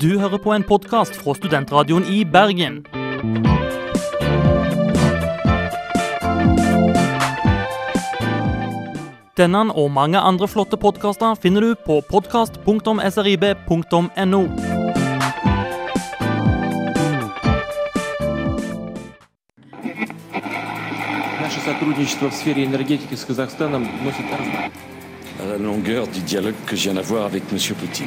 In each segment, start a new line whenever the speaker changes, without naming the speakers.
Du hører på en podkast fra studentradioen i Bergen. Denne og mange andre flotte podkaster finner du på podkast.srib.no.
Наше сотрудничество в сфере энергетики с Казахстаном носит разные.
à la longueur du dialogue que je viens d'avoir avec M. Poutine.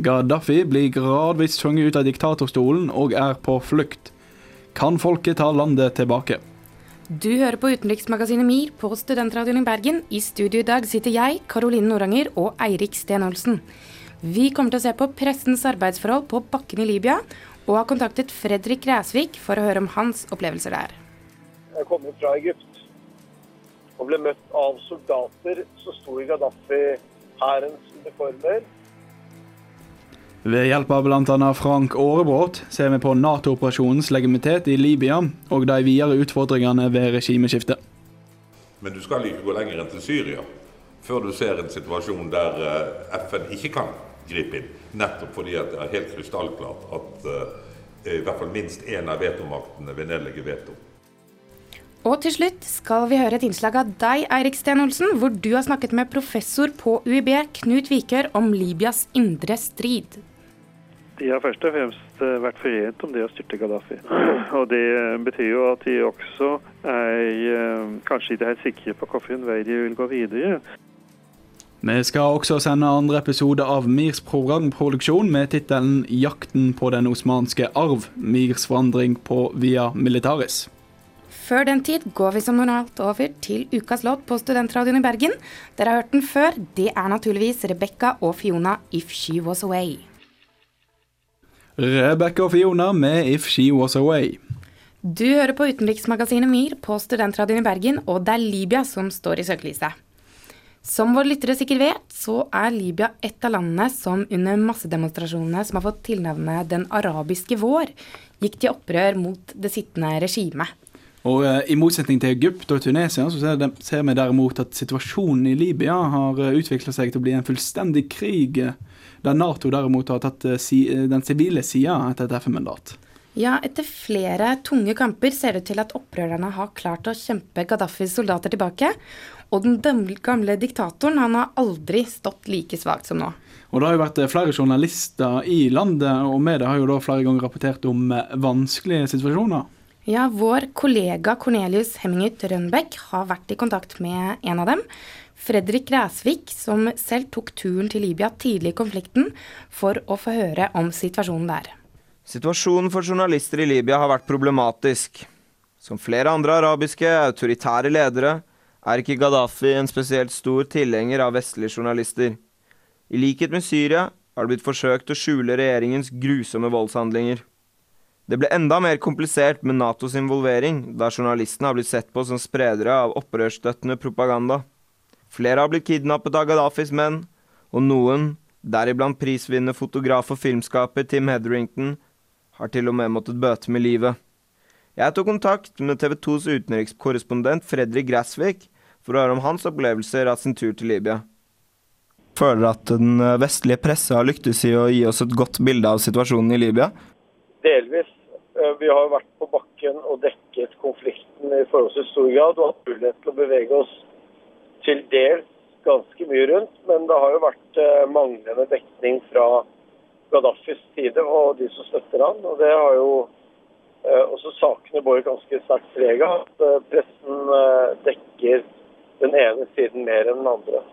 Gaddafi blir gradvis tvunget ut av diktatorstolen og er på flukt. Kan folket ta landet tilbake?
Du hører på utenriksmagasinet MIR på Studentradioen i Bergen. I studio i dag sitter jeg, Karoline Noranger og Eirik Steen Olsen. Vi kommer til å se på pressens arbeidsforhold på bakken i Libya, og har kontaktet Fredrik Ræsvik for å høre om hans opplevelser der.
Jeg kom fra Egypt og ble møtt av soldater som sto i Gaddafi-hærens uniformer.
Ved hjelp av bl.a. Frank Aarebrot ser vi på Nato-operasjonens legitimitet i Libya og de videre utfordringene ved regimeskiftet.
Men du skal ikke gå lenger enn til Syria før du ser en situasjon der eh, FN ikke kan gripe inn. Nettopp fordi at det er helt krystallklart at eh, i hvert fall minst én av vetomaktene vil nedlegge veto.
Og til slutt skal vi høre et innslag av deg, Eirik Steen Olsen, hvor du har snakket med professor på UiB, Knut Vikør, om Libyas indre strid.
De har først og fremst eh, vært forent om det å styrte Gaddafi. Og det betyr jo at de også er eh, kanskje ikke helt sikre på hvilken vei de vil gå videre.
Vi skal også sende andre episode av Mirs programproduksjon med tittelen 'Jakten på den osmanske arv'. Mirs vandring på Via Militaris.
Før den tid går vi som normalt over til ukas låt på Studentradioen i Bergen. Dere har hørt den før. Det er naturligvis Rebekka og Fiona 'If She Was Away'.
Rebekka og Fiona med 'If She Was Away'.
Du hører på utenriksmagasinet MIR på Studentradioen i Bergen, og det er Libya som står i søkelyset. Som våre lyttere sikkert vet, så er Libya et av landene som under massedemonstrasjonene som har fått tilnavnet Den arabiske vår, gikk til opprør mot det sittende regimet.
Og uh, I motsetning til Egypt og Tunisia så ser, de, ser vi derimot at situasjonen i Libya har eh, utvikla seg til å bli en fullstendig krig, eh, der Nato derimot har tatt si, den sivile sida etter et FN-mandat.
Ja, etter flere tunge kamper ser det ut til at opprørerne har klart å kjempe Gaddafis soldater tilbake. Og den gamle diktatoren han har aldri stått like svakt som nå.
Og Det har jo vært flere journalister i landet, og media har jo da flere ganger rapportert om vanskelige situasjoner.
Ja, vår kollega Cornelius Hemmingut Rønbeck har vært i kontakt med en av dem. Fredrik Ræsvik, som selv tok turen til Libya tidlig i konflikten for å få høre om situasjonen der.
Situasjonen for journalister i Libya har vært problematisk. Som flere andre arabiske autoritære ledere er ikke Gaddafi en spesielt stor tilhenger av vestlige journalister. I likhet med Syria har det blitt forsøkt å skjule regjeringens grusomme voldshandlinger. Det ble enda mer komplisert med Natos involvering, da journalistene har blitt sett på som spredere av opprørsstøttende propaganda. Flere har blitt kidnappet av Gaddafis menn, og noen, deriblant prisvinnende fotograf og filmskaper Tim Hetherington, har til og med måttet bøte med livet. Jeg tok kontakt med TV 2s utenrikskorrespondent Fredrik Grasvik for å høre om hans opplevelser av sin tur til Libya. Føler at den vestlige presse har lyktes i å gi oss et godt bilde av situasjonen i Libya?
Delvis. Eh, Vi har vært på bakken og dekket konflikten i forholdsvis stor grad og hatt mulighet til å bevege oss til dels ganske mye rundt. Men det har jo vært eh, manglende dekning fra Gaddafis side og de som støtter han. Og det har jo eh, også sakene båret ganske sterkt preg av. At pressen dekker den ene siden mer enn den andre.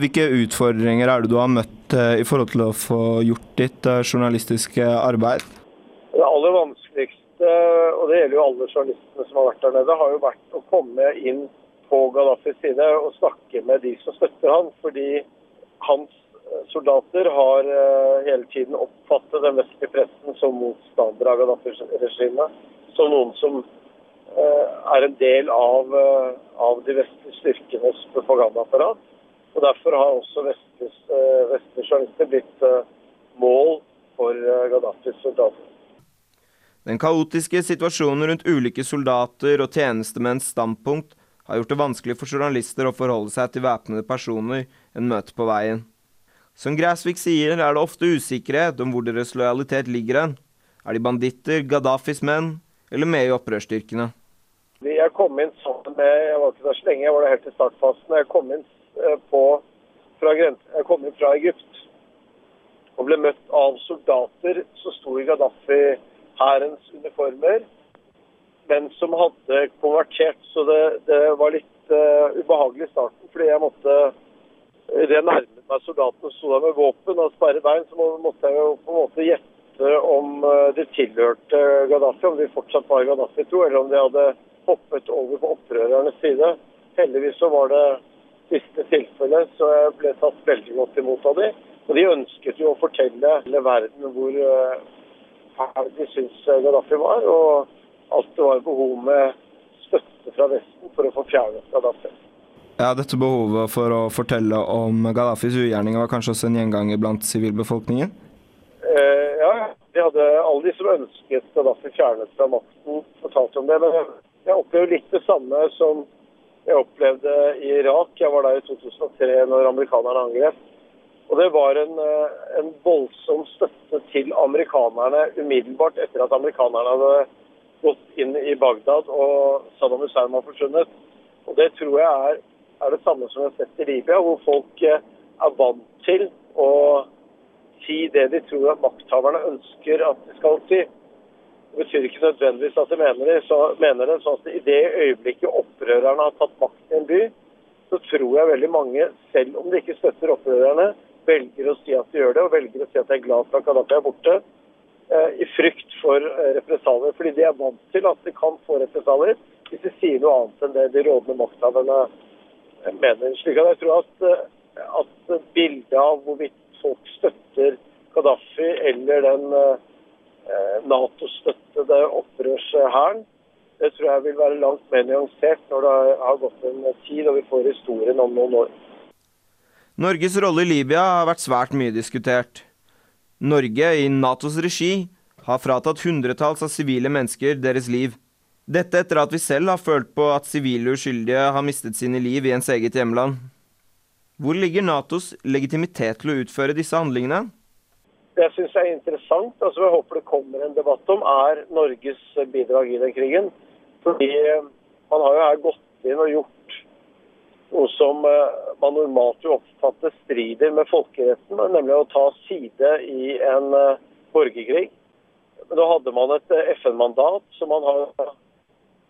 Hvilke utfordringer er det du har møtt i forhold til å få gjort ditt journalistiske arbeid?
Det aller vanskeligste, og det gjelder jo alle journalistene som har vært der nede, har jo vært å komme inn på Gaddafis side og snakke med de som støtter han. Fordi hans eh, soldater har eh, hele tiden oppfattet den vestlige pressen som motstander av Gaddafi-regimet. som noen som er en del av, av de vestlige styrkenes propagandaapparat. Og Derfor har også vestlige journalister blitt mål for Gaddafis soldater.
Den kaotiske situasjonen rundt ulike soldater og tjenestemenns standpunkt har gjort det vanskelig for journalister å forholde seg til væpnede personer en møter på veien. Som Græsvik sier, er det ofte usikkerhet om hvor deres lojalitet ligger hen. Er de banditter, Gaddafis menn, eller med i opprørsstyrkene?
Jeg kom inn sammen med Jeg var ikke der så lenge, jeg var der helt i startfasen. Jeg kom inn, eh, på, fra, jeg kom inn fra Egypt og ble møtt av soldater som sto i Gaddafi-hærens uniformer, men som hadde konvertert. Så det, det var litt uh, ubehagelig i starten, fordi jeg måtte Idet nærmet meg soldatene og sto der med våpen og sperret bein, så måtte jeg jo på en måte gjette om eh, de tilhørte Gaddafi, om de fortsatt var Gaddafi-tro, eller om de hadde hoppet over på opprørernes side. Heldigvis så var det siste tilfellet, så jeg ble tatt veldig godt imot av dem. Og de ønsket jo å fortelle hele verden hvor eh, de syntes Gaddafi var, og at det var behov med støtte fra Vesten for å få fjernet Gaddafi.
Ja, Dette behovet for å fortelle om Gaddafis ugjerninger var kanskje også en gjenganger blant sivilbefolkningen?
Eh, ja, de hadde alle de som ønsket Gaddafi fjernet fra makten, fortalte om det. Men jeg opplever litt det samme som jeg opplevde i Irak. Jeg var der i 2003 når amerikanerne angrep. Og det var en, eh, en voldsom støtte til amerikanerne umiddelbart etter at amerikanerne hadde gått inn i Bagdad og Saddam Hussein var forsvunnet. Og det tror jeg er er det samme som vi har sett i Libya, hvor folk eh, er vant til å si det de tror at makthaverne ønsker at de skal si. Det betyr ikke nødvendigvis at de mener det. Så, mener det, så at I det øyeblikket opprørerne har tatt makten i en by, så tror jeg veldig mange, selv om de ikke støtter opprørerne, velger å si at de gjør det, og velger å si at de er glad for at Gaddafi er borte, eh, i frykt for eh, represalier. Fordi de er vant til at de kan få represalier hvis de sier noe annet enn det de rådende makthaverne mener. Slik at jeg tror at, eh, at bildet av hvorvidt folk støtter Gaddafi eller den eh, Nato-støttede opprørshæren, det tror jeg vil være langt mer nyansert når det har gått en tid og vi får historien om noen år.
Norges rolle i Libya har vært svært mye diskutert. Norge, i Natos regi, har fratatt hundretalls av sivile mennesker deres liv. Dette etter at vi selv har følt på at sivile uskyldige har mistet sine liv i ens eget hjemland. Hvor ligger Natos legitimitet til å utføre disse handlingene?
Det jeg syns er interessant, og som jeg håper det kommer en debatt om, er Norges bidrag i den krigen. Fordi eh, man har jo her gått inn og gjort noe som eh, man normalt jo oppfatter strider med folkeretten, nemlig å ta side i en eh, borgerkrig. Men da hadde man et FN-mandat som man har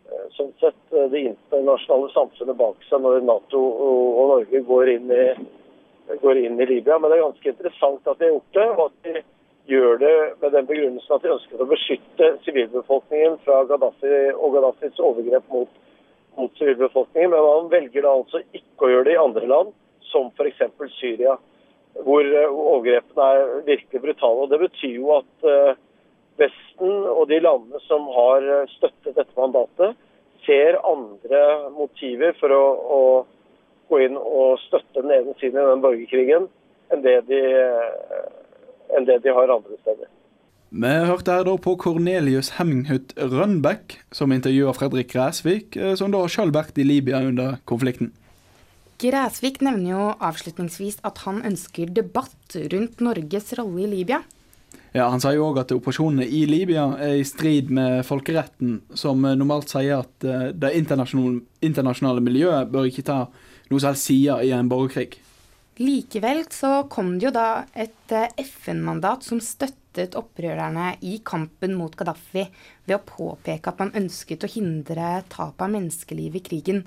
Eh, sånn sett eh, det internasjonale samfunnet bak seg når Nato og Norge går inn, i, går inn i Libya. Men det er ganske interessant at de har gjort det, og at de gjør det med den begrunnelsen at de ønsker å beskytte sivilbefolkningen fra Gaddafi og Gaddafis overgrep mot, mot sivilbefolkningen. Men man velger da altså ikke å gjøre det i andre land, som f.eks. Syria, hvor eh, overgrepene er virkelig brutale. Og Det betyr jo at Vesten og de landene som har støttet dette mandatet, ser andre motiver for å, å gå inn og støtte den ene siden i den borgerkrigen enn det, de, enn det de har andre steder.
Vi hørte her da på Cornelius Hemminghut Rønbeck, som intervjuer Fredrik Græsvik, eh, som da sjøl vært i Libya under konflikten.
Græsvik nevner jo avslutningsvis at han ønsker debatt rundt Norges rolle i Libya.
Ja, Han sa jo òg at operasjonene i Libya er i strid med folkeretten, som normalt sier at eh, det internasjonale, internasjonale miljøet bør ikke ta noe helst side i en borgerkrig.
Likevel så kom det jo da et eh, FN-mandat som støttet opprørerne i kampen mot Gaddafi ved å påpeke at man ønsket å hindre tap av menneskeliv i krigen.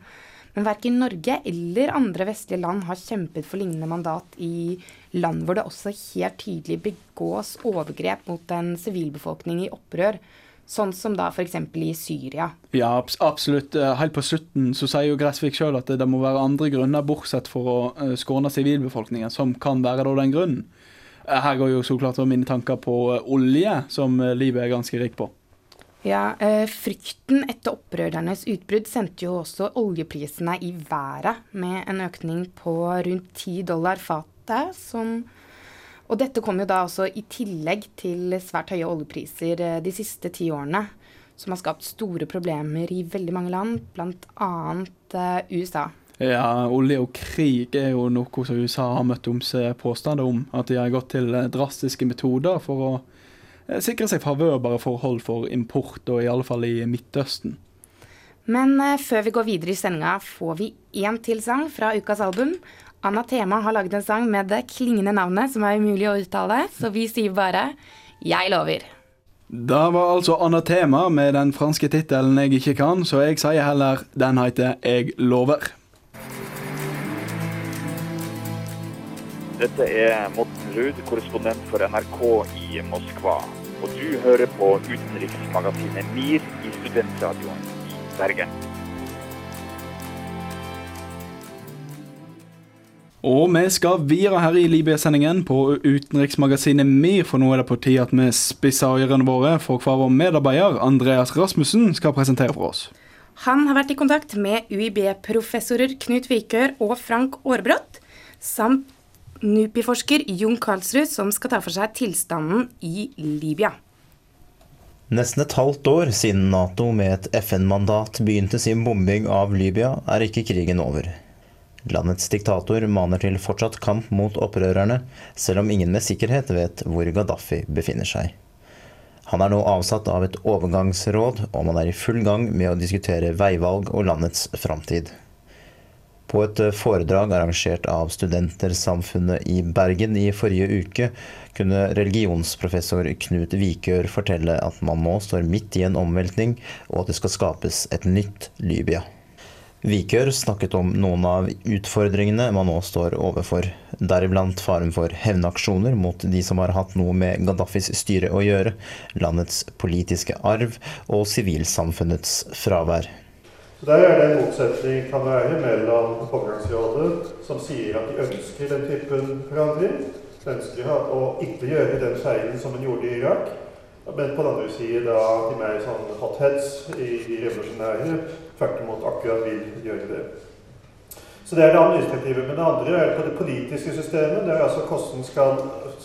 Men verken Norge eller andre vestlige land har kjempet for lignende mandat i land hvor det også helt tydelig begås overgrep mot en sivilbefolkning i opprør. Sånn som da f.eks. i Syria.
Ja, absolutt. Eh, helt på slutten så sier jo Gressvik sjøl at det må være andre grunner, bortsett for å eh, skåne sivilbefolkningen, som kan være den grunnen. Eh, her går jo så klart mine tanker på olje, som livet er ganske rik på.
Ja, eh, Frykten etter opprørernes utbrudd sendte jo også oljeprisene i været, med en økning på rundt 10 dollar fatet. Og dette kom jo da også i tillegg til svært høye oljepriser eh, de siste ti årene, som har skapt store problemer i veldig mange land, bl.a. Eh, USA.
Ja, olje og krig er jo noe som USA har møtt om seg påstander om. At de har gått til eh, drastiske metoder for å Eh, sikre seg favørbare forhold for import, og i alle fall i Midtøsten.
Men uh, før vi går videre i sendinga, får vi én til sang fra ukas album. Anna Tema har laget en sang med det klingende navnet som er umulig å uttale, så vi sier bare 'Jeg lover'.
Da var altså Anna Tema med den franske tittelen jeg ikke kan, så jeg sier heller den heter 'Jeg lover'.
Dette er Morten Ruud, korrespondent for NRK i Moskva og du hører på utenriksmagasinet MIR i Studentradioen i Bergen.
Og vi skal videre her i Libya-sendingen på utenriksmagasinet MIR, for nå er det på tide at vi spisser ørene våre for hva vår medarbeider Andreas Rasmussen skal presentere for oss.
Han har vært i kontakt med UiB-professorer Knut Vikør og Frank Aarbrot, samt NUPI-forsker Jon Karlsrud, som skal ta for seg tilstanden i Libya.
Nesten et halvt år siden Nato med et FN-mandat begynte sin bombing av Libya, er ikke krigen over. Landets diktator maner til fortsatt kamp mot opprørerne, selv om ingen med sikkerhet vet hvor Gaddafi befinner seg. Han er nå avsatt av et overgangsråd, og man er i full gang med å diskutere veivalg og landets framtid. På et eh, foredrag arrangert av Studentersamfunnet i Bergen i forrige uke, kunne religionsprofessor Knut Vikør fortelle at man nå står midt i en omveltning, og at det skal skapes et nytt Libya. Vikør snakket om noen av utfordringene man nå står overfor, deriblant faren for hevnaksjoner mot de som har hatt noe med Gaddafis styre å gjøre, landets politiske arv og sivilsamfunnets fravær.
Der er det en motsetning kan være mellom Overgangsrådet, som sier at de ønsker den typen forandring, ønsker å ikke gjøre den feilen som en gjorde i Irak, men på den andre siden da de mer sånn hotheads i de revolusjonære tvert imot akkurat vil gjøre det. Så det er det administrative. Men det andre er på det politiske systemet. Det er altså hvordan skal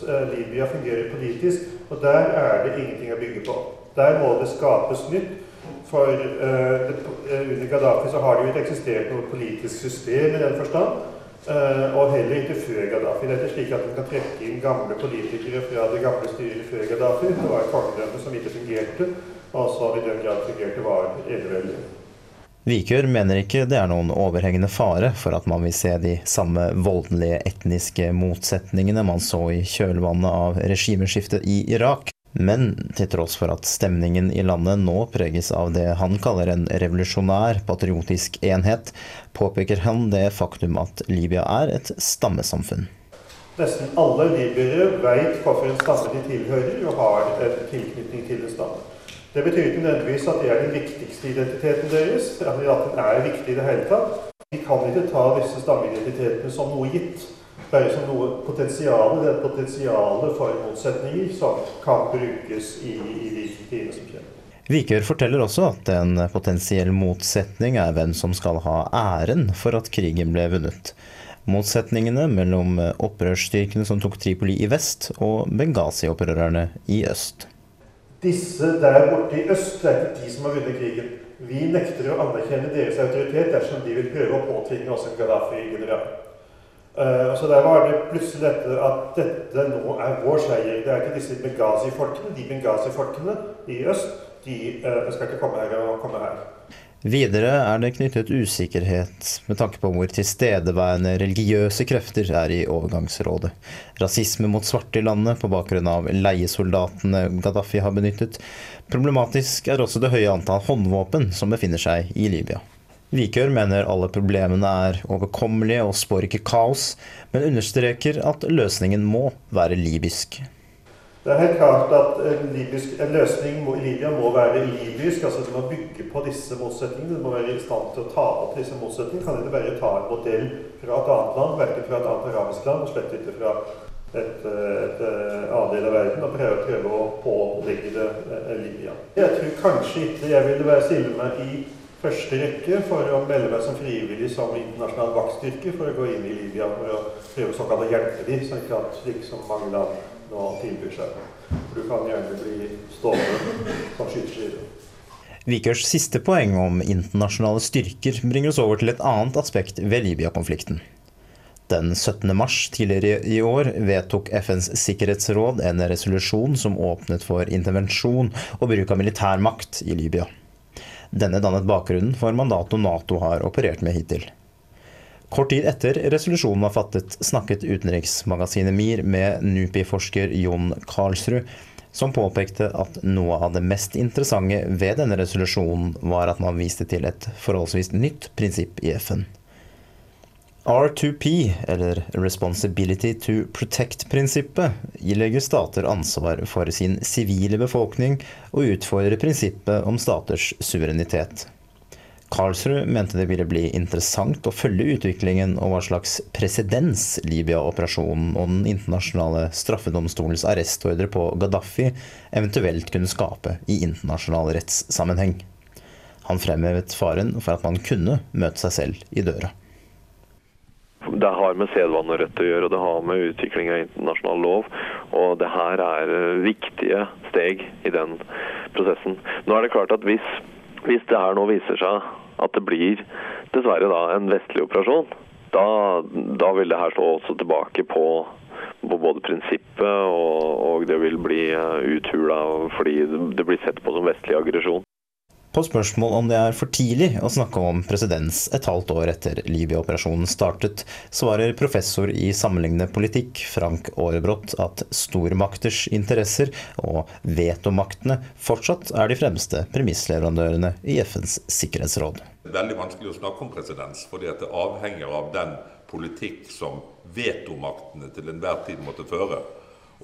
eh, Libya fungere politisk. Og der er det ingenting å bygge på. Der må det skapes nytt. For uh, under Gaddafi så har det jo ikke eksistert noe politisk system i den forstand. Uh, og heller ikke før Gaddafi. Det er ikke slik at man kan trekke inn gamle politikere fra det gamle styret før Gaddafi. Det var et kongedømme som ikke fungerte, og som i den grad fungerte, var eneveldig.
Vikør mener ikke det er noen overhengende fare for at man vil se de samme voldelige etniske motsetningene man så i kjølvannet av regimeskiftet i Irak. Men til tross for at stemningen i landet nå preges av det han kaller en revolusjonær, patriotisk enhet, påpeker han det faktum at Libya er et stammesamfunn.
Nesten alle libyere veit hvilken stamme de tilhører, og har en tilknytning til en stamme. Det betyr ikke nødvendigvis at det er den viktigste identiteten deres, at den er viktig i det hele tatt. De kan ikke ta disse stammeidentitetene som noe gitt bare som noe potensial, det er potensialet for motsetninger som kan brukes i, i de tidene som kommer.
Vikør forteller også at en potensiell motsetning er hvem som skal ha æren for at krigen ble vunnet. Motsetningene mellom opprørsstyrkene som tok Tripoli i vest, og Benghazi-opprørerne i øst.
Disse der borte i øst det er ikke de som har vunnet krigen. Vi nekter å anerkjenne deres autoritet dersom de vil prøve å påtvinge oss en Gaddafi-general. Uh, så der var det plutselig dette at dette nå er vår seier. Det er ikke disse Benghazi-folkene. De Benghazi-folkene i øst de uh, skal ikke komme her og komme her.
Videre er det knyttet usikkerhet med tanke på hvor tilstedeværende religiøse krefter er i overgangsrådet. Rasisme mot svarte i landet på bakgrunn av leiesoldatene Gaddafi har benyttet. Problematisk er også det høye antall håndvåpen som befinner seg i Libya. Vikør mener alle problemene er overkommelige og spår ikke kaos, men understreker at løsningen må være libysk.
Det er helt klart at en, libysk, en løsning i Libya må være libysk. altså Det må bygge på disse motsetningene. Det må være i stand til å ta opp disse motsetningene. Kan ikke bare ta en modell fra et annet land, verken fra et annet arabisk land og slett ikke fra et, et annen del av verden og prøve, prøve å pålegge det Libya. Jeg tror kanskje ikke jeg ville være stille meg i første rekke for å melde meg som frivillig som internasjonal vaktstyrke for å gå inn i Libya for å prøve såkalt å hjelpe dem, slik at slik som mange land nå tilbyr seg. For du kan gjerne bli stående som skytterstyrker.
Vikørs siste poeng om internasjonale styrker bringer oss over til et annet aspekt ved Libya-konflikten. Den 17. mars tidligere i år vedtok FNs sikkerhetsråd en resolusjon som åpnet for intervensjon og bruk av militærmakt i Libya. Denne dannet bakgrunnen for mandatet Nato har operert med hittil. Kort tid etter resolusjonen var fattet, snakket utenriksmagasinet MIR med NUPI-forsker Jon Karlsrud, som påpekte at noe av det mest interessante ved denne resolusjonen var at man viste til et forholdsvis nytt prinsipp i FN. R2P, eller Responsibility to Protect-prinsippet, ilegger stater ansvar for sin sivile befolkning og utfordrer prinsippet om staters suverenitet. Karlsrud mente det ville bli interessant å følge utviklingen og hva slags presedens Libya-operasjonen og den internasjonale straffedomstolens arrestordre på Gaddafi eventuelt kunne skape i internasjonal rettssammenheng. Han fremhevet faren for at man kunne møte seg selv i døra.
Det har med sedvane og rett å gjøre, og det har med utvikling av internasjonal lov. Og det her er eh, viktige steg i den prosessen. Nå er det klart at hvis, hvis det her nå viser seg at det blir dessverre da en vestlig operasjon, da, da vil det her stå også tilbake på, på både prinsippet og, og, det vil bli eh, uthula fordi det blir sett på som vestlig aggresjon.
På spørsmål om det er for tidlig å snakke om presedens et halvt år etter Libya-operasjonen startet, svarer professor i sammenlignende politikk Frank Aarebrot at stormakters interesser og vetomaktene fortsatt er de fremste premissleverandørene i FNs sikkerhetsråd.
Det er veldig vanskelig å snakke om presedens, fordi det avhenger av den politikk som vetomaktene til enhver tid måtte føre.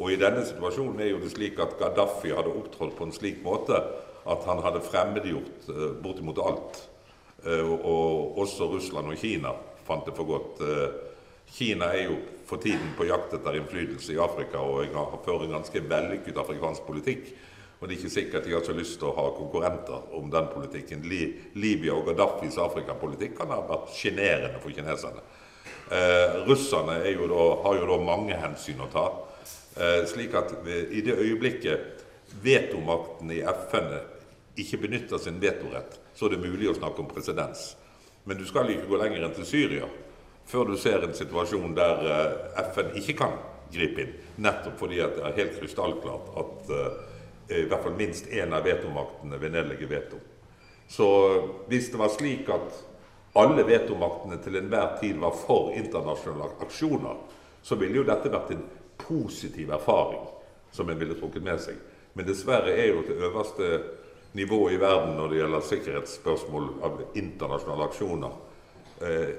Og i denne situasjonen er jo det slik at Gaddafi hadde opptrådt på en slik måte at han hadde fremmedgjort uh, bortimot alt. Uh, og også Russland og Kina fant det for godt. Uh, Kina er jo for tiden på jakt etter innflytelse i Afrika og fører en ganske vellykket afrikansk politikk. Og det er ikke sikkert de har så lyst til å ha konkurrenter om den politikken. Libya og Gaddafis afrikapolitikk kan ha vært sjenerende for kineserne. Eh, russerne jo da, har jo da mange hensyn å ta. Eh, slik at i det øyeblikket vetomakten i FN ikke benytter sin vetorett, så er det mulig å snakke om presedens. Men du skal ikke gå lenger enn til Syria før du ser en situasjon der eh, FN ikke kan gripe inn. Nettopp fordi det er helt krystallklart at uh, i hvert fall minst én av vetomaktene vil nedlegge veto. Så hvis det var slik at alle vetomaktene til enhver tid var for internasjonale aksjoner, så ville jo dette vært en positiv erfaring som en ville trukket med seg. Men dessverre er jo det øverste nivået i verden når det gjelder sikkerhetsspørsmål av internasjonale aksjoner. Eh,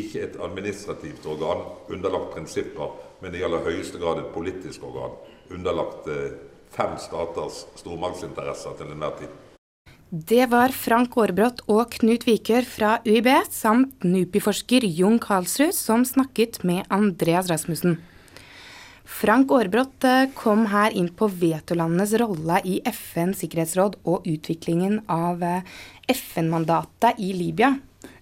ikke et administrativt organ underlagt prinsipper, men i aller høyeste grad et politisk organ underlagt eh, fem staters stormaktsinteresser til enhver tid.
Det var Frank Aarbrot og Knut Vikør fra UiB samt NUPI-forsker Jon Karlsrud som snakket med Andreas Rasmussen. Frank Aarebrot eh, kom her inn på vetolandenes rolle i FNs sikkerhetsråd og utviklingen av eh, FN-mandatet i Libya.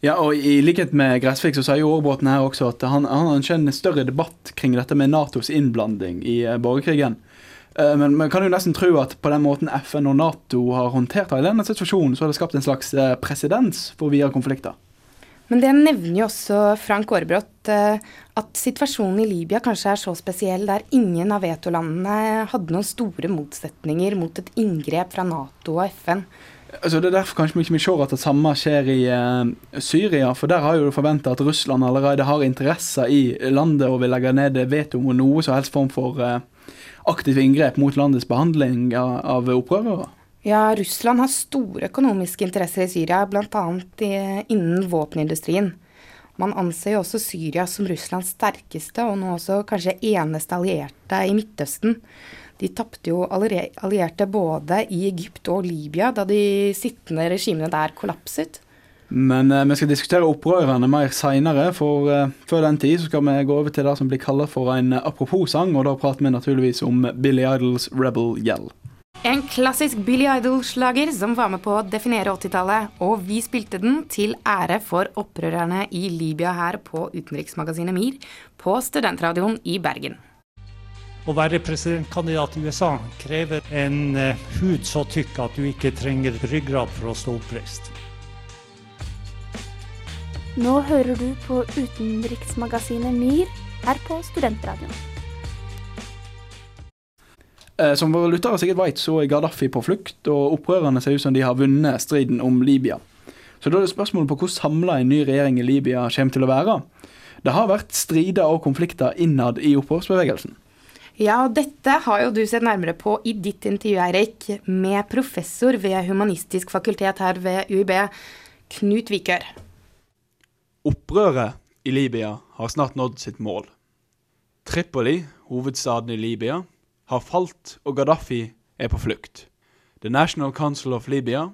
Ja, og I likhet med Gressvik så sier jo Aarebråten her også at han, han ønsker en større debatt kring dette med Natos innblanding i uh, borgerkrigen. Men man kan jo nesten tro at på den måten FN og Nato har håndtert denne situasjonen, så har det skapt en slags presedens for videre konflikter.
Men det nevner jo også Frank Aarebrot, eh, at situasjonen i Libya kanskje er så spesiell der ingen av vetolandene hadde noen store motsetninger mot et inngrep fra Nato og FN.
Altså det er derfor kanskje vi ikke ser at det samme skjer i eh, Syria. For der har jo du forventa at Russland allerede har interesser i landet og vil legge ned veto mot noe som helst form for eh, aktive inngrep mot landets behandling av, av opprørere.
Ja, Russland har store økonomiske interesser i Syria, bl.a. innen våpenindustrien. Man anser jo også Syria som Russlands sterkeste og nå også kanskje eneste allierte i Midtøsten. De tapte jo allierte både i Egypt og Libya da de sittende regimene der kollapset.
Men eh, vi skal diskutere opprørerne mer seinere, for eh, før den tid skal vi gå over til det som blir kalt for en eh, apropos-sang, og da prater vi naturligvis om Billy Idols Rebel Yell.
En klassisk Billy Idol-slager som var med på å definere 80-tallet, og vi spilte den til ære for opprørerne i Libya her på utenriksmagasinet MIR på Studentradioen i Bergen.
Å være presidentkandidat i USA krever en eh, hud så tykk at du ikke trenger ryggrad for å stå oppreist.
Nå hører du på utenriksmagasinet MIR her på Studentradioen.
Eh, Som våre lyttere sikkert vet, så er Gaddafi på flukt, og opprørerne ser ut som de har vunnet striden om Libya. Så da er det spørsmålet på hvor samla en ny regjering i Libya kommer til å være. Det har vært strider og konflikter innad i opprørsbevegelsen.
Ja, dette har jo du sett nærmere på i ditt intervju, Eirik, med professor ved Humanistisk fakultet her ved UiB, Knut Vikør.
Opprøret i Libya har snart nådd sitt mål. Tripoli, hovedstaden i Libya, har falt, og Gaddafi er på flukt. The National Council of Libya,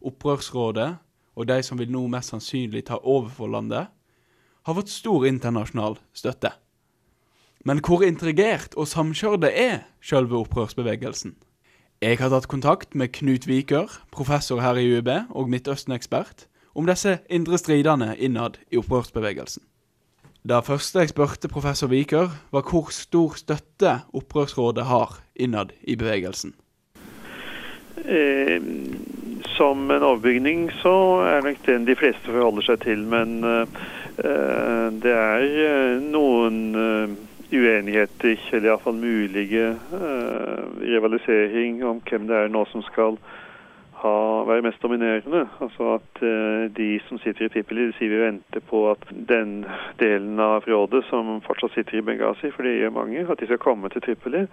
opprørsrådet og de som vil nå mest sannsynlig ta over for landet, har fått stor internasjonal støtte. Men hvor intrigert og samkjørte er selve opprørsbevegelsen? Jeg har tatt kontakt med Knut Vikør, professor her i UiB og Midtøsten-ekspert, om disse indre stridene innad i opprørsbevegelsen. Det første jeg spurte professor Viker, var hvor stor støtte Opprørsrådet har innad i bevegelsen.
Eh, som en overbygning så er nok den de fleste forholder seg til, men eh, det er eh, noen eh, uenigheter, eller iallfall mulige eh, rivalisering om hvem det er nå som skal ha, være mest dominerende. Altså at eh, de som sitter i Tripoli, de sier vi venter på at den delen av rådet som fortsatt sitter i Benghazi, for det gjør mange, at de skal komme til Tripoli.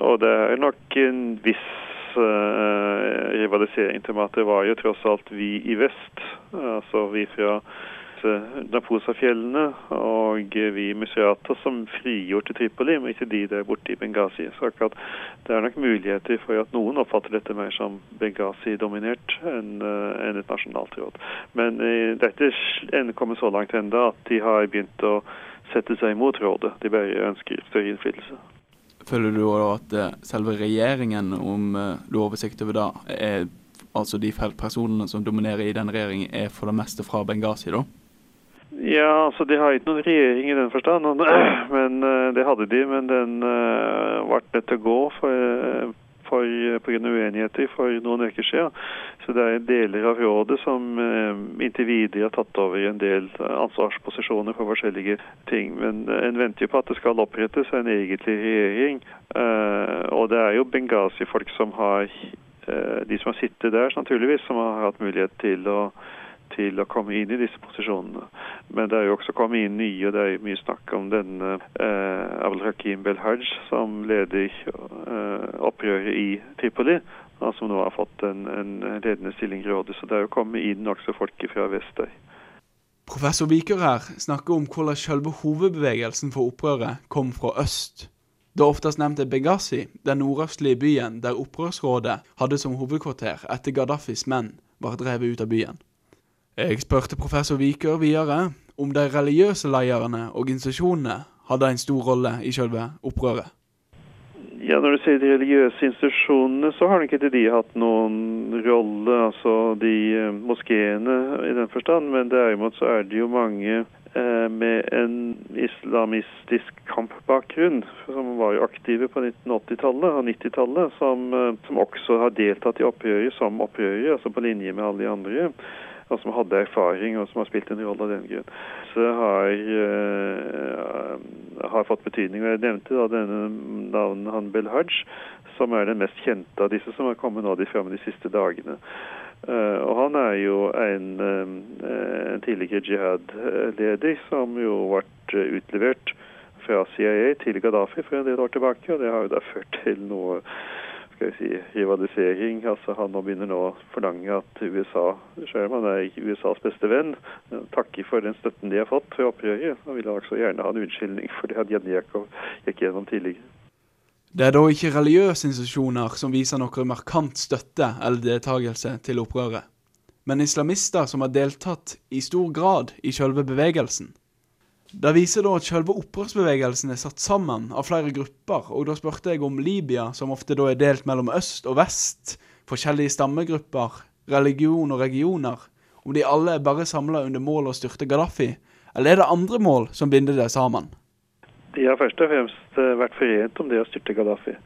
Og det er nok en viss eh, rivalisering til at det var jo tross alt vi i vest, altså vi fra Naposa-fjellene og vi Misrata som frigjorde Tripoli, men ikke de der borte i Benghazi. Så akkurat det er nok muligheter for at noen oppfatter dette mer som Benghazi-dominert enn eh, et nasjonalt råd. Men uh, dette er kommet så langt enda at de har begynt å sette seg imot rådet. De bare ønsker større innflytelse.
Føler du da at eh, selve regjeringen, om eh, du har oversikt over det, er altså de personene som dominerer i den regjeringen, er for det meste fra Benghazi, da?
Ja, altså de har ikke noen regjering i den forstand, men uh, det hadde de. Men den ble nødt til å gå for, for, på grunn av uenigheter for noen uker siden. Så det er deler av rådet som inntil videre har tatt over en del ansvarsposisjoner for forskjellige ting. Men en venter jo på at det skal opprettes en egentlig regjering. og det er jo Benghazi-folk som har de som har sittet der, naturligvis, som har hatt mulighet til å til å komme inn i disse posisjonene. Men det er jo også kommet inn nye, og det er jo mye snakk om denne eh, Abel Hakim Belhaj, som leder eh, opprøret i Tripoli, og som nå har fått en, en ledende stilling i rådet. Så det er jo kommet inn også folk fra vest der.
Professor Viker her snakker om hvordan selve hovedbevegelsen for opprøret kom fra øst. Det oftest nevnte Benghazi, den nordøstlige byen der opprørsrådet hadde som hovedkvarter etter Gaddafis menn var drevet ut av byen. Jeg spurte professor Vikør videre om de religiøse lederne og institusjonene hadde en stor rolle i selve opprøret.
Ja, Når du sier de religiøse institusjonene, så har nok ikke de hatt noen rolle, altså de eh, moskeene i den forstand. Men derimot så er det jo mange eh, med en islamistisk kampbakgrunn, som var jo aktive på 1980-tallet og 90-tallet, som, eh, som, også har deltatt i opprøret som opprøret, altså på linje med alle de andre og som hadde erfaring og som har spilt en rolle av den grunn. Så har, uh, har fått betydning. og Jeg nevnte da denne navnet han Belhaj, som er den mest kjente av disse som har kommet nå de fram de siste dagene. Uh, og han er jo en, uh, en tidligere jihad-leder som jo ble utlevert fra CIA til Gaddafi for en del år tilbake, og det har jo da ført til noe skal vi si, rivalisering. Altså Han nå begynner nå å forlange at USA, selv om han er USAs beste venn, takker for den støtten de har fått for opprøret. Han vil også gjerne ha en unnskyldning for det han gikk gjennom tidligere.
Det er da ikke religiøse institusjoner som viser noe markant støtte eller deltakelse til opprøret. men islamister som har deltatt i stor grad i selve bevegelsen. Det viser da at selve opprørsbevegelsen er satt sammen av flere grupper, og da spurte jeg om Libya, som ofte da er delt mellom øst og vest, forskjellige stammegrupper, religion og regioner, om de alle er bare samla under målet å styrte Gaddafi, eller er det andre mål som binder det sammen?
De har først og fremst eh, vært forent om det å styrte Gaddafi.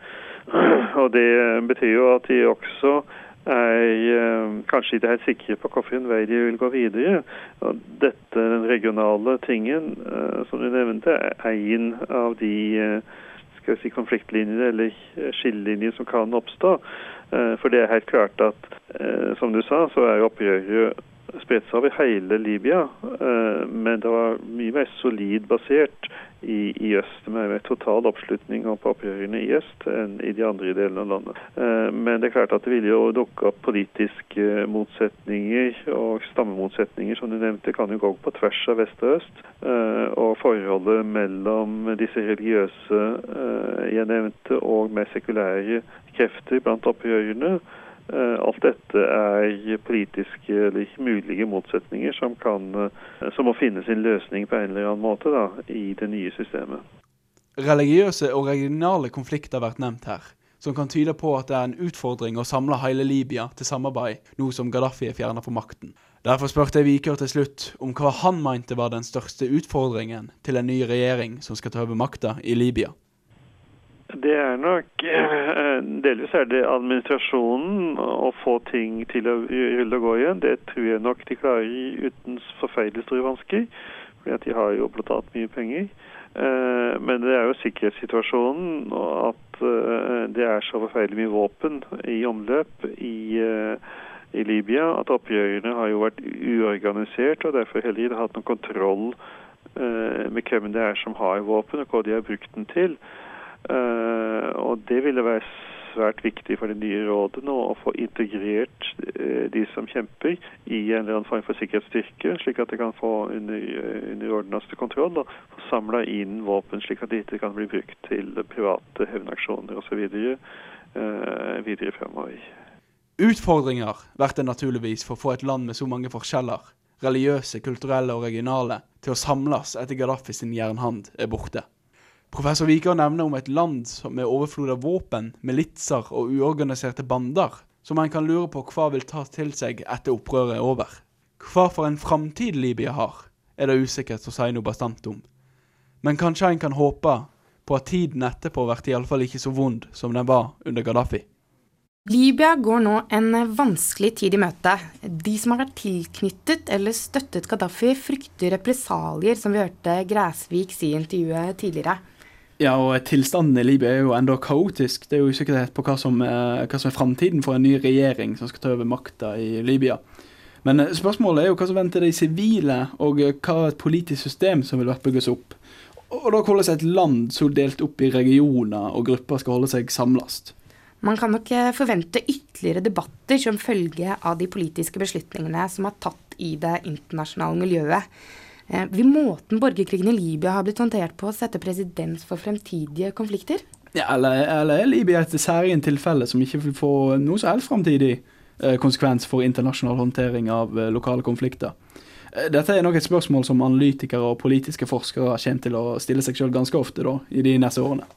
Og det betyr jo at de også er eh, kanskje ikke helt sikre på hvilken vei de vil gå videre. Og dette, den regionale tingen eh, som du nevnte, er en av de skal vi si, konfliktlinjer eller skillelinjer som kan oppstå. For det er helt klart at, som du sa, så er oppgjøret spredt seg over hele Libya. Men det var mye mer solid basert i, i øst, med total oppslutning om papirene i øst enn i de andre delene av landet. Eh, men det er klart at det vil jo dukke opp politiske motsetninger og stammemotsetninger, som du nevnte, kan jo gå på tvers av vest og øst. Eh, og forholdet mellom disse religiøse eh, jeg nevnte, og mer sekulære krefter blant oppgjørene Eh, alt dette er politiske eller mulige motsetninger som, kan, eh, som må finne sin løsning på en eller annen måte da, i det nye systemet.
Religiøse og regionale konflikter har vært nevnt her, som kan tyde på at det er en utfordring å samle hele Libya til samarbeid, nå som Gaddafi er fjernet fra makten. Derfor spurte jeg Vikør til slutt om hva han mente var den største utfordringen til en ny regjering som skal ta over makta i Libya.
Det er nok eh, Delvis er det administrasjonen å få ting til å rulle og gå igjen. Det tror jeg nok de klarer uten forferdelig store vansker. fordi de har jo annet mye penger. Eh, men det er jo sikkerhetssituasjonen og at eh, det er så forferdelig mye våpen i omløp i, i Libya at oppgjørene har jo vært uorganisert og derfor heller ikke hatt noen kontroll med hvem det er som har våpen og hva de har brukt den til. Uh, og det ville være svært viktig for de nye rådene å få integrert uh, de som kjemper i en eller annen form for sikkerhetsstyrke, slik at de kan få under, underordnede kontroll og få samla inn våpen slik at de ikke kan bli brukt til private hevnaksjoner osv. Videre, videre fremover.
Utfordringer blir det naturligvis for å få et land med så mange forskjeller, religiøse, kulturelle og regionale, til å samles etter Gaddafi sin jernhand er borte. Professor Viker nevner om et land med overflod av våpen, militser og uorganiserte bander, som man kan lure på hva vil ta til seg etter opprøret er over. Hva for en framtid Libya har, er det usikkert å si noe bastant om. Men kanskje en kan håpe på at tiden etterpå blir iallfall ikke så vond som den var under Gaddafi.
Libya går nå en vanskelig tid i møte. De som har vært tilknyttet eller støttet Gaddafi, frykter represalier, som vi hørte Græsvik si i intervjuet tidligere.
Ja, og tilstanden i Libya er jo enda kaotisk. Det er jo usikkerhet på hva som, er, hva er framtiden for en ny regjering som skal ta over makta i Libya. Men eh, spørsmålet er jo hva som venter de sivile, og eh, hva et politisk system som vil bygges opp. Og da hvordan et land så delt opp i regioner og grupper skal holde seg samlast.
Man kan nok eh, forvente ytterligere debatter som følge av de politiske beslutningene som er tatt i det internasjonale miljøet. Eh, vil måten borgerkrigen i Libya har blitt håndtert på, sette presedens for fremtidige konflikter?
Ja, eller, eller er Libya et særlig tilfelle som ikke vil få noe som helst fremtidig eh, konsekvens for internasjonal håndtering av eh, lokale konflikter? Dette er nok et spørsmål som analytikere og politiske forskere kommer til å stille seg selv ganske ofte da, i de neste årene.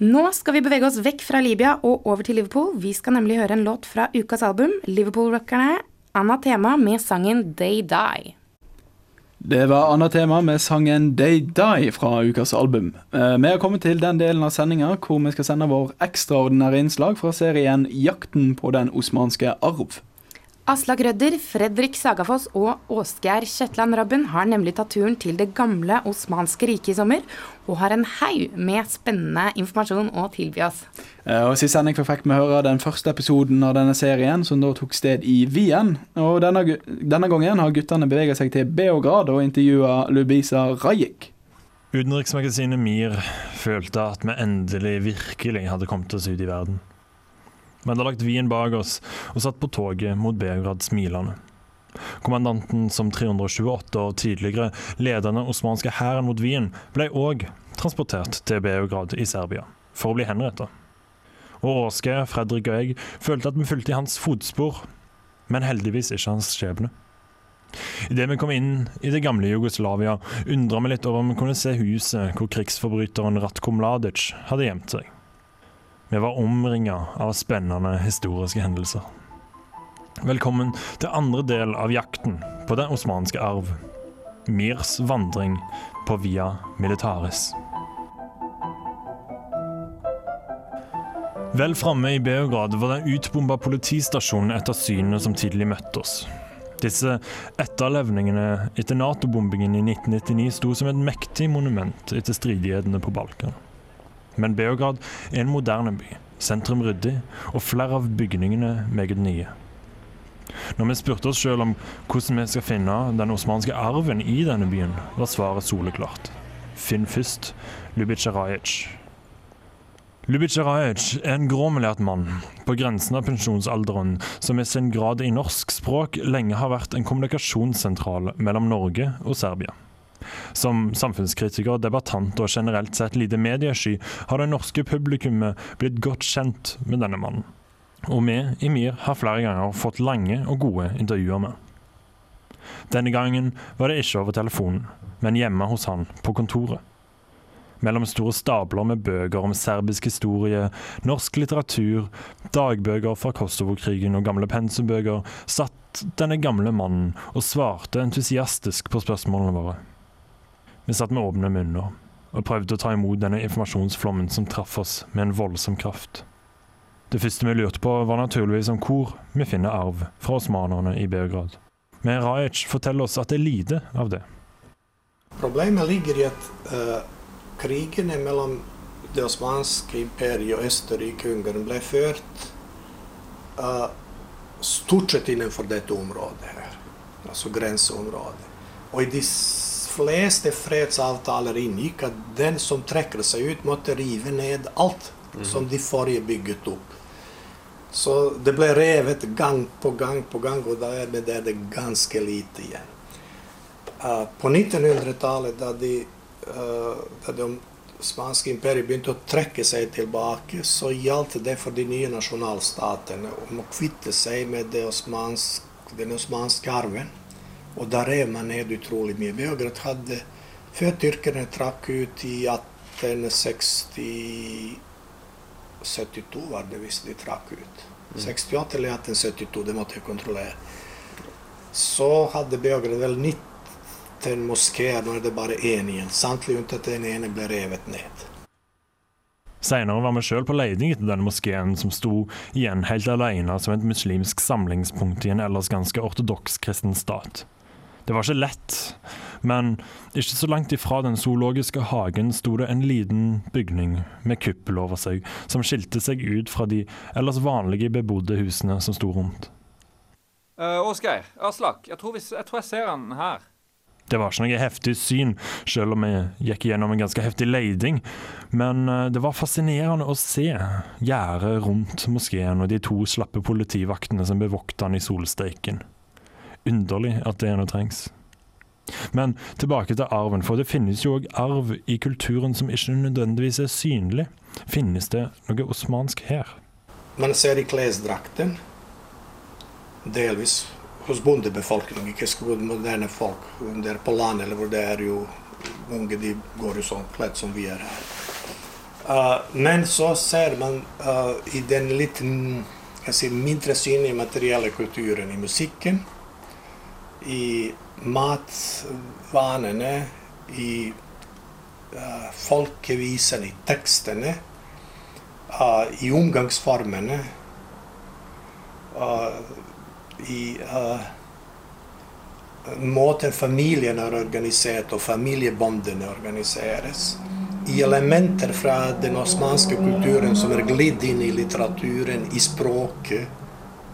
Nå skal vi bevege oss vekk fra Libya og over til Liverpool. Vi skal nemlig høre en låt fra ukas album, Liverpool-rockerne Anna Tema med sangen They Die.
Det var annet tema med sangen They Die fra ukas album. Eh, vi har kommet til den delen av sendinga hvor vi skal sende vår ekstraordinære innslag fra serien Jakten på den osmanske arv.
Aslak Rødder, Fredrik Sagafoss og Åsgeir Kjetland Rabben har nemlig tatt turen til det gamle osmanske riket i sommer, og har en haug med spennende informasjon å tilby oss.
Eh, og Sist sending fikk vi høre den første episoden av denne serien, som da tok sted i Wien. Og denne, denne gangen har guttene beveget seg til Beograd og intervjua Lubisa Rajik.
Utenriksmagasinet MIR følte at vi endelig virkelig hadde kommet oss ut i verden. Vi hadde lagt Wien bak oss og satt på toget mot Beograd smilende. Kommandanten som 328 år tidligere ledet den osmanske hæren mot Wien, ble òg transportert til Beograd i Serbia for å bli henrettet. Og Åske, Fredrik og jeg følte at vi fulgte i hans fotspor. men heldigvis ikke hans skjebne. Idet vi kom inn i det gamle Jugoslavia, undra vi litt over om vi kunne se huset hvor krigsforbryteren Ratko Mladic hadde gjemt seg. Vi var omringa av spennende historiske hendelser. Velkommen til andre del av jakten på den osmanske arv. Mirs vandring på Via Militaris. Vel framme i Beograd var den utbomba politistasjonen et av synene som tidlig møtte oss. Disse etterlevningene etter Nato-bombingen i 1999 sto som et mektig monument etter stridighetene på Balkan. Men Beograd er en moderne by, sentrum ryddig, og flere av bygningene meget nye. Når vi spurte oss sjøl om hvordan vi skal finne den osmanske arven i denne byen, var svaret soleklart. Finn først Lubica Rajic. Lubica Rajic er en gråmelert mann på grensen av pensjonsalderen som i sin grad i norsk språk lenge har vært en kommunikasjonssentral mellom Norge og Serbia. Som samfunnskritiker, debattant og generelt sett lite mediesky har det norske publikummet blitt godt kjent med denne mannen. Og vi i MIR har flere ganger fått lange og gode intervjuer med. Denne gangen var det ikke over telefonen, men hjemme hos han på kontoret. Mellom store stabler med bøker om serbisk historie, norsk litteratur, dagbøker fra Kosovo-krigen og gamle pensumbøker, satt denne gamle mannen og svarte entusiastisk på spørsmålene våre. Vi satt med åpne munner og prøvde å ta imot denne informasjonsflommen som traff oss med en voldsom kraft. Det første vi lurte på, var naturligvis om hvor vi finner arv fra osmanerne i Beograd. Men Rajic forteller oss at det er lite av det.
Problemet ligger i at uh, krigene mellom det osmanske imperiet og Østerrike-Ungarn ble ført uh, stort sett innenfor dette området her, altså grenseområdet. Og i de fleste fredsavtaler inngikk at den som trekker seg ut, måtte rive ned alt mm. som de forrige bygget opp. Så det ble revet gang på gang på gang, og da er det ganske lite igjen. Uh, på 1900-tallet, da, de, uh, da det spanske imperiet begynte å trekke seg tilbake, så gjaldt det for de nye nasjonalstatene om å kvitte seg med osmansk, den osmanske arven. Og da rev man ned utrolig mye. Beograd hadde Før tyrkerne trakk ut i 1860 72 var det visst de trakk ut. 68 eller 1872, det måtte jeg kontrollere. Så hadde Beograd vel 19 moskeer, nå er det bare én igjen. Samtlige unntatt den ene ble revet ned.
Senere var vi sjøl på leiding etter denne moskeen, som sto igjen helt alene som et muslimsk samlingspunkt i en ellers ganske ortodoks kristen stat. Det var ikke lett, men ikke så langt ifra den zoologiske hagen sto det en liten bygning med kuppel over seg, som skilte seg ut fra de ellers vanlige bebodde husene som sto rundt.
Uh, Åsgeir, Aslak, jeg tror, vi, jeg tror jeg ser han her.
Det var ikke noe heftig syn, selv om jeg gikk gjennom en ganske heftig leiding. Men det var fascinerende å se gjerdet rundt moskeen og de to slappe politivaktene som bevokta den i solsteiken. Underlig at det ennå trengs. Men tilbake til arven, for det finnes jo òg arv i kulturen som ikke nødvendigvis er synlig. Finnes det noe osmansk her?
Man ser i klesdrakten, delvis hos bondebefolkningen, ikke moderne folk. Om det er på landet eller hvor det er jo unge, de går jo sånn kledd som vi er her. Uh, men så ser man uh, i den litt si, mindre synlige materielle kulturen i musikken, i matvanene, i uh, folkevisene, i tekstene, i omgangsformene. i måten familien er organisert og familiebåndene organiseres. I elementer fra den osmanske kulturen som er glidd inn i litteraturen, i språket.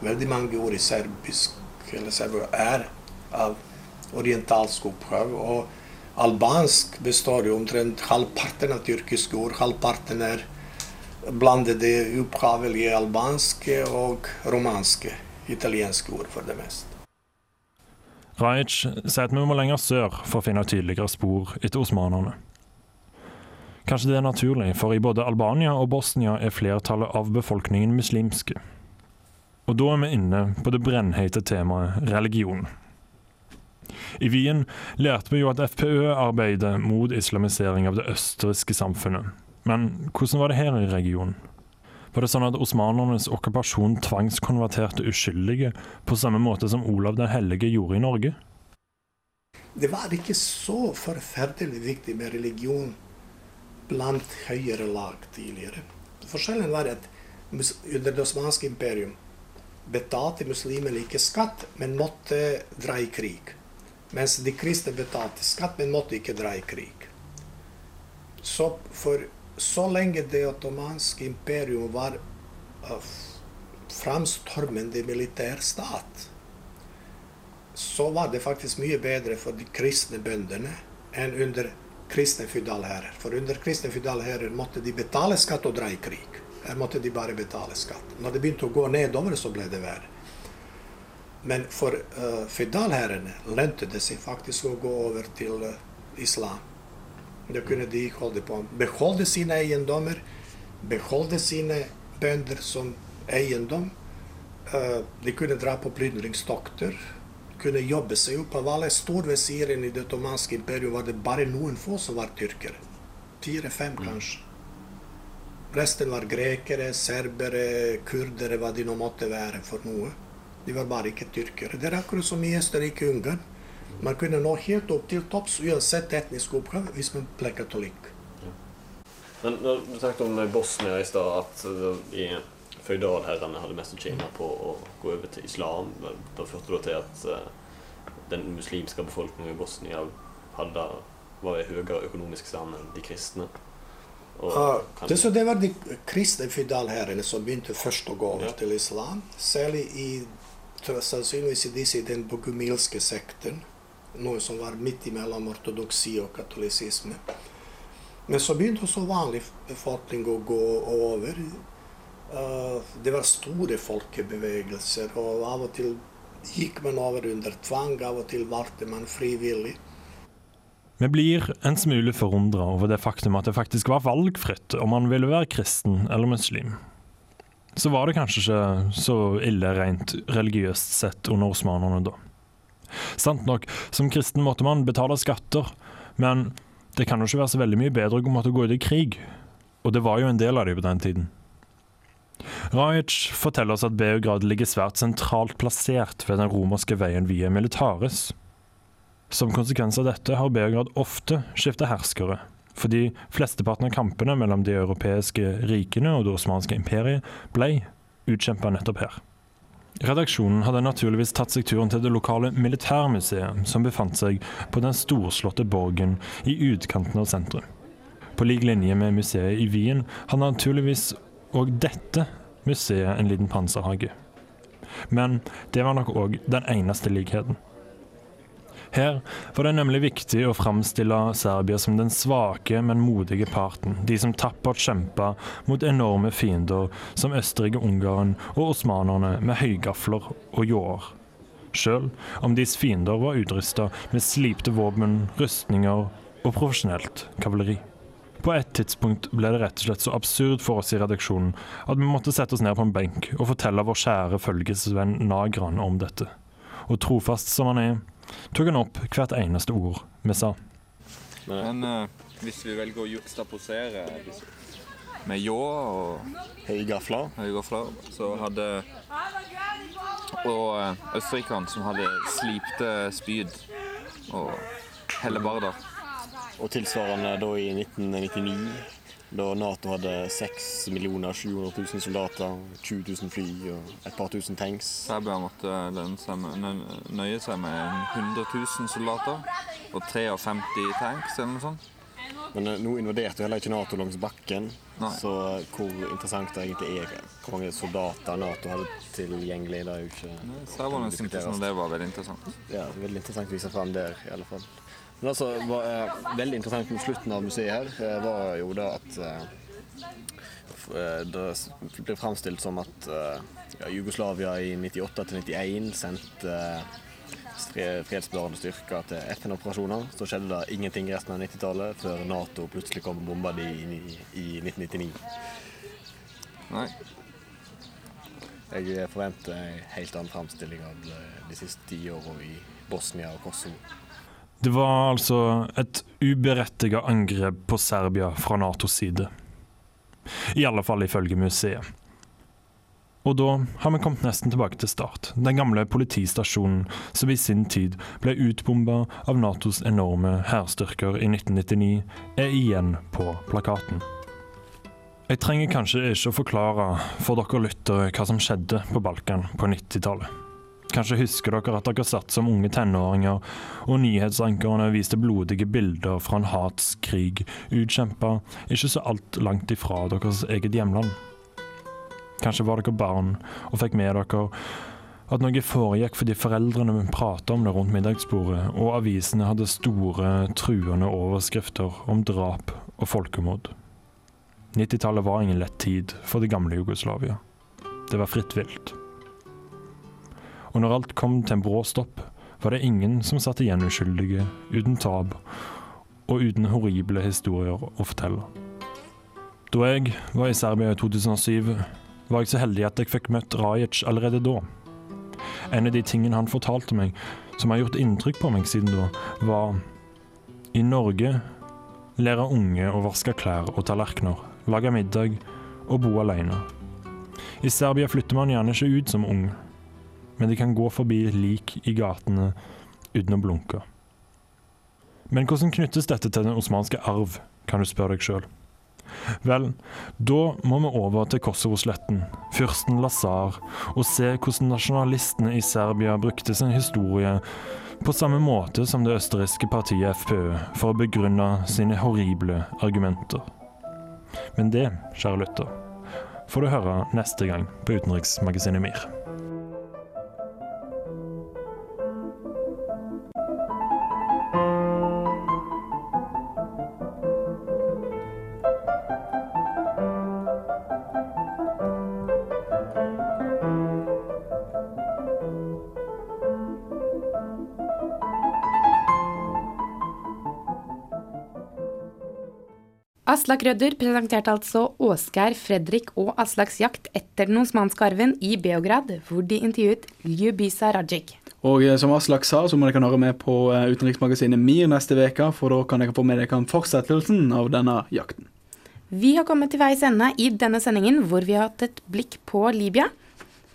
Veldig mange ord i serbisk eller serbisk er av orientalsk opphav. Og albansk består jo omtrent halvparten av tyrkiske ord. Halvparten er blandede opphavelige albanske og romanske italienske ord for det meste.
Rajic sier at vi må lenger sør for å finne tydeligere spor etter osmanerne. Kanskje det er naturlig, for i både Albania og Bosnia er flertallet av befolkningen muslimske. Og da er vi inne på det brennheite temaet religion. I Wien lærte vi jo at FPØ arbeider mot islamisering av det østerrikske samfunnet. Men hvordan var det her i regionen? Var det sånn at osmanernes okkupasjon tvangskonverterte uskyldige, på samme måte som Olav den hellige gjorde i Norge?
Det var ikke så forferdelig viktig med religion blant høyere lag tidligere. Forskjellen var at under det osmanske imperium betalte muslimene ikke skatt, men måtte dra i krig. Mens de kristne betalte skatt, men måtte ikke dra i krig. Så for så lenge det ottomanske imperium var uh, framstormende militærstat, så var det faktisk mye bedre for de kristne bøndene enn under kristne føydalherrer. For under kristne føydalherrer måtte de betale skatt og dra i krig. Her måtte de bare betale skatt. Når det begynte å gå nedover, så ble det verre. Men for uh, føydalherrene lønte det seg faktisk å gå over til uh, islam. Da kunne de holde på. Beholde sine eiendommer, beholde sine bønder som eiendom. Uh, de kunne dra på plyndringstokter, kunne jobbe seg opp. Av alle storvesirene i det ottomanske imperiet var det bare noen få som var tyrkere. Fire-fem, kanskje. Resten var grekere, serbere, kurdere, hva de nå måtte være for noe. De var bare ikke tyrkere. Det er akkurat som i Østerrike-Ungarn. Man kunne nå helt opp til topps uansett etnisk oppgave hvis man ble katolikk.
Men når Du snakket om Bosnia i stad, at i føydalherrene hadde mest å tjene på å gå over til islam. Da førte det til at den muslimske befolkningen i Bosnia hadde, var i høyere økonomisk stand enn de kristne.
Uh, det, så det var de kristne føydalherrene som begynte først å gå over ja. til islam. Særlig i sannsynligvis i disse i den bogumilske sekten. Noe som var midt imellom ortodoksi og katolisisme. Men så begynte også vanlig befolkning å gå over. Uh, det var store folkebevegelser, og av og til gikk man over under tvang, av og til valgte man frivillig.
Vi blir en smule forundra over det faktum at det faktisk var valgfritt om man ville være kristen eller muslim. Så var det kanskje ikke så ille rent religiøst sett under osmanerne da. Sant nok, som kristen måtte man betale skatter, men det kan jo ikke være så veldig mye bedre å måtte gå ut i krig. Og det var jo en del av det på den tiden. Rajic forteller oss at Beograd ligger svært sentralt plassert ved den romerske veien via Militaris. Som konsekvens av dette har Beograd ofte skiftet herskere, fordi flesteparten av kampene mellom de europeiske rikene og det osmanske imperiet ble utkjempa nettopp her. Redaksjonen hadde naturligvis tatt seg turen til det lokale militærmuseet, som befant seg på den storslåtte borgen i utkanten av sentrum. På lik linje med museet i Wien har naturligvis òg dette museet en liten panserhage. Men det var nok òg den eneste likheten. Her var det nemlig viktig å framstille Serbia som den svake, men modige parten. De som tappert kjempa mot enorme fiender som Østerrike-Ungarn og osmanerne med høygafler og ljåer. Sjøl om deres fiender var utrusta med slipte våpen, rustninger og profesjonelt kavaleri. På et tidspunkt ble det rett og slett så absurd for oss i redaksjonen at vi måtte sette oss ned på en benk og fortelle vår kjære følgesvenn Nagran om dette. Og trofast som han er, tok han opp hvert eneste ord vi sa.
Men uh, hvis vi velger å staposere med ljå og
høygafler,
høygafler så hadde Og østerrikeren som hadde slipte spyd og hellebarder.
Og tilsvarende da i 1999 da Nato hadde 6 700 000 soldater, 20 000 fly og et par tusen tanks.
Serbia måtte nøye seg med 100 000 soldater og 53 tanks eller noe sånt.
Men eh, nå invaderte heller ikke Nato langs bakken, Nei. så eh, hvor interessant det egentlig er hvor mange soldater Nato hadde tilgjengelig, det er jo ikke
Serberne syntes det var veldig interessant.
Ja, veldig interessant å vise fram der, i alle fall. Men altså, var, eh, veldig interessant med slutten av museet her, eh, var jo da at eh, eh det ble framstilt som at eh, ja, Jugoslavia i 98 til 91 sendte eh, fredsbevarende styrker til FN-operasjoner. Så skjedde det ingenting resten av 90-tallet, før Nato plutselig kom og bomba de i, i 1999.
Nei.
Jeg forventer en helt annen framstilling av de, siste ti årene i Bosnia og Kosovo.
Det var altså et uberettiget angrep på Serbia fra Natos side. I alle fall ifølge museet. Og da har vi kommet nesten tilbake til start. Den gamle politistasjonen som i sin tid ble utbomba av Natos enorme hærstyrker i 1999, er igjen på plakaten. Jeg trenger kanskje ikke å forklare for dere lyttere hva som skjedde på Balkan på 90-tallet. Kanskje husker dere at dere satt som unge tenåringer, og nyhetsankerne viste blodige bilder fra en hatskrig utkjempa ikke så alt langt ifra deres eget hjemland. Kanskje var dere barn og fikk med dere at noe foregikk fordi foreldrene prata om det rundt middagsbordet, og avisene hadde store, truende overskrifter om drap og folkemord. 90-tallet var ingen lett tid for det gamle Jugoslavia. Det var fritt vilt. Og når alt kom til en brå stopp, var det ingen som satt igjen uskyldige, uten tap og uten horrible historier å fortelle. Da jeg var i Serbia i 2007, var jeg så heldig at jeg fikk møtt Rajic allerede da. En av de tingene han fortalte meg, som har gjort inntrykk på meg siden da, var I Norge lære unge å vaske klær og tallerkener, lage middag og bo alene. I Serbia flytter man gjerne ikke ut som ung, men de kan gå forbi lik i gatene uten å blunke. Men hvordan knyttes dette til den osmanske arv, kan du spørre deg sjøl. Vel, da må vi over til Kosovo-sletten, fyrsten Lazar, og se hvordan nasjonalistene i Serbia brukte sin historie på samme måte som det østerrikske partiet FPØ for å begrunne sine horrible argumenter. Men det, kjære lytter, får du høre neste gang på Utenriksmagasinet MIR.
Aslak Rødder presenterte altså Åsgeir, Fredrik og Aslaks jakt etter den osmanske arven i Beograd, hvor de intervjuet Ljubisa Rajic.
Og eh, som Aslak sa, så må dere høre med på eh, utenriksmagasinet MIR neste uke, for da kan dere få med dere fortsettelsen av denne jakten.
Vi har kommet til veis ende i denne sendingen, hvor vi har hatt et blikk på Libya.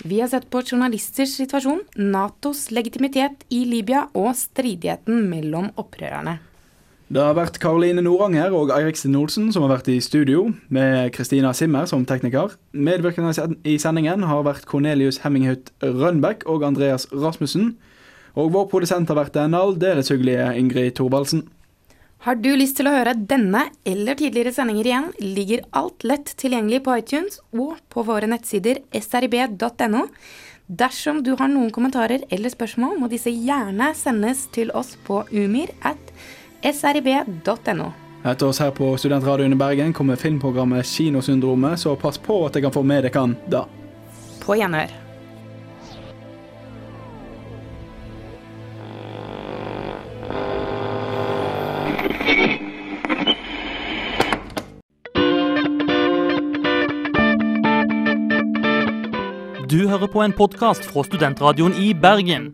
Vi har sett på journalisters situasjon, Natos legitimitet i Libya og stridigheten mellom opprørerne.
Det har vært Karoline Noranger og Eiriksen Olsen som har vært i studio, med Kristina Simmer som tekniker. Medvirkende i sendingen har vært Cornelius Hemminghut Rønbekk og Andreas Rasmussen. Og vår produsent har vært den aldeles hyggelige Ingrid Thorvaldsen.
Har du lyst til å høre denne eller tidligere sendinger igjen, ligger alt lett tilgjengelig på iTunes og på våre nettsider srib.no. Dersom du har noen kommentarer eller spørsmål, må disse gjerne sendes til oss på umir at srib.no.
Etter oss her på Studentradioen i Bergen kommer filmprogrammet Kinosyndromet, så pass på at jeg kan få med dere da.
På gjenhør.
Du hører på en podkast fra Studentradioen i Bergen.